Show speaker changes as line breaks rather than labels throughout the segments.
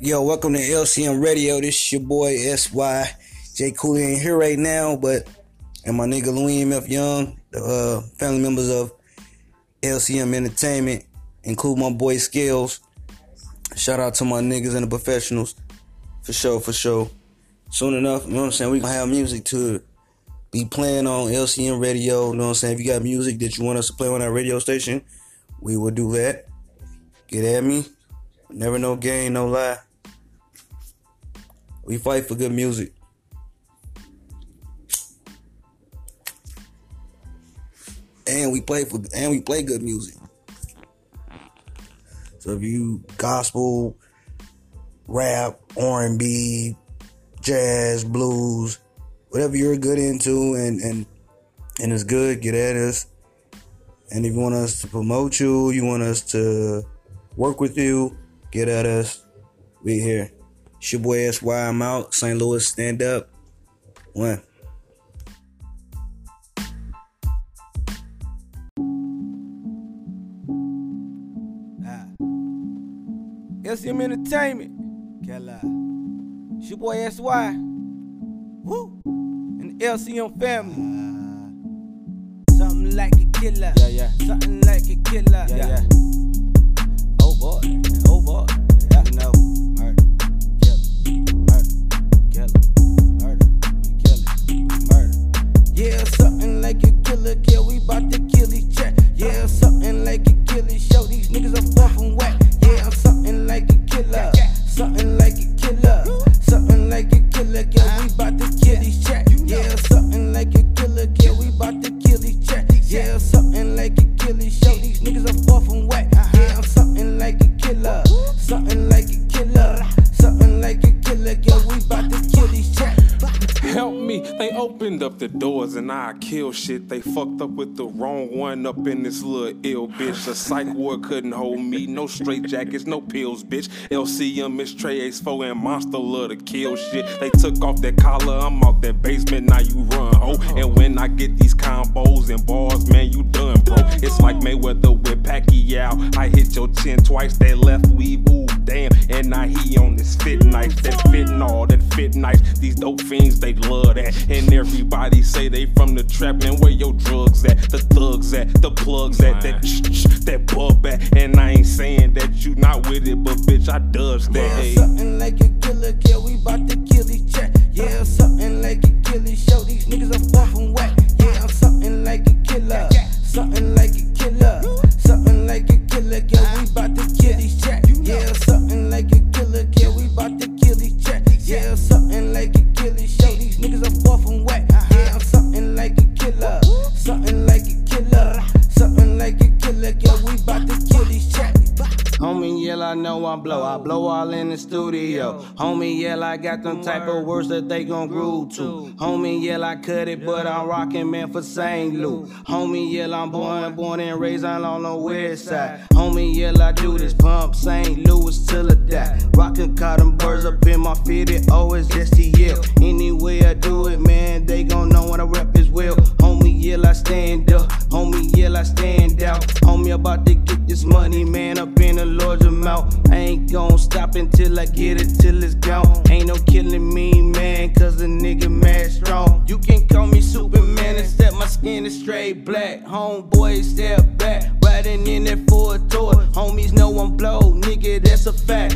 Yo, welcome to LCM Radio. This is your boy SY. J. Cooley ain't here right now, but and my nigga Louis M.F. Young, the uh, family members of LCM Entertainment, include my boy Scales. Shout out to my niggas and the professionals. For sure, for sure. Soon enough, you know what I'm saying? We gonna have music to be playing on LCM radio. You know what I'm saying? If you got music that you want us to play on our radio station, we will do that. Get at me. Never no game, no lie. We fight for good music. And we play for and we play good music. So if you gospel, rap, R&B, jazz, blues, whatever you're good into and and and it's good, get at us. And if you want us to promote you, you want us to work with you, get at us. We here. It's your boy SY. I'm out. St. Louis, stand up. One.
Ah. LCM Entertainment. Kella. It's your boy SY. Woo. And the LCM family. Something like a killer. Yeah, yeah. Something like a killer. Yeah, yeah. Oh boy. Bout to kill these check. Yeah, something like a killer. Yeah, we bout to kill these check. Yeah, something like a killer. Show these niggas I'm fucking whack. Yeah, I'm something like a killer. Something
opened up the doors and I kill shit. They fucked up with the wrong one up in this little ill bitch. The psych ward couldn't hold me, no straight jackets, no pills, bitch. LCM is Trey Ace 4 and Monster love to kill shit. They took off that collar, I'm out that basement, now you run, ho. And when I get these combos and bars, man, you done, bro. It's like Mayweather with Pacquiao. I hit your chin twice, that left weave, ooh, damn. And now he on this fit knife, that fit all that fit nice. These dope fiends, they love that. And everybody say they from the trap, and where your drugs at? The thugs at, the plugs at, that that bub at. And I ain't saying that you not with it, but bitch, I does that. Hey.
something like a killer, kill. We bout to
know I'm blow. I blow all in the studio. Homie, yell, I got them type of words that they gon' groove to. Homie, yell, I cut it, but I'm rockin' man for St. Louis. Homie, yell, I'm born, born and raised on the west side. Homie, yell, I do this pump St. Louis till I die. Rockin' cotton birds up in my feet, it always just to yell. Any way I do it, man, they gon' know when I get it, till it's gone. Ain't no killing me, man, cause a nigga mad strong. You can call me Superman, except my skin is straight black. Homeboy, step back, riding in there for a tour. Homies know I'm blow, nigga, that's a fact.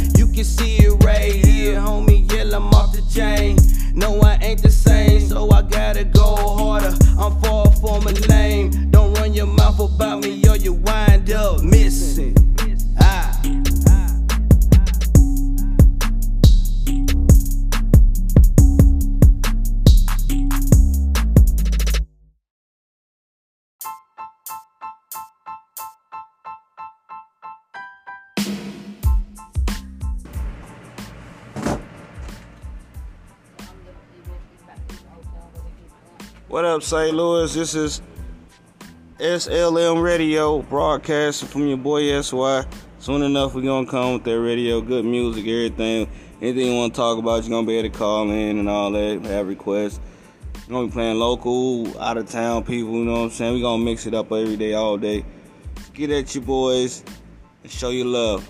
What up, St. Louis? This is SLM Radio broadcasting from your boy SY. Soon enough, we're gonna come with that radio, good music, everything. Anything you want to talk about, you're gonna be able to call in and all that, have requests. We're gonna be playing local, out of town people, you know what I'm saying? We're gonna mix it up every day, all day. Get at your boys and show your love.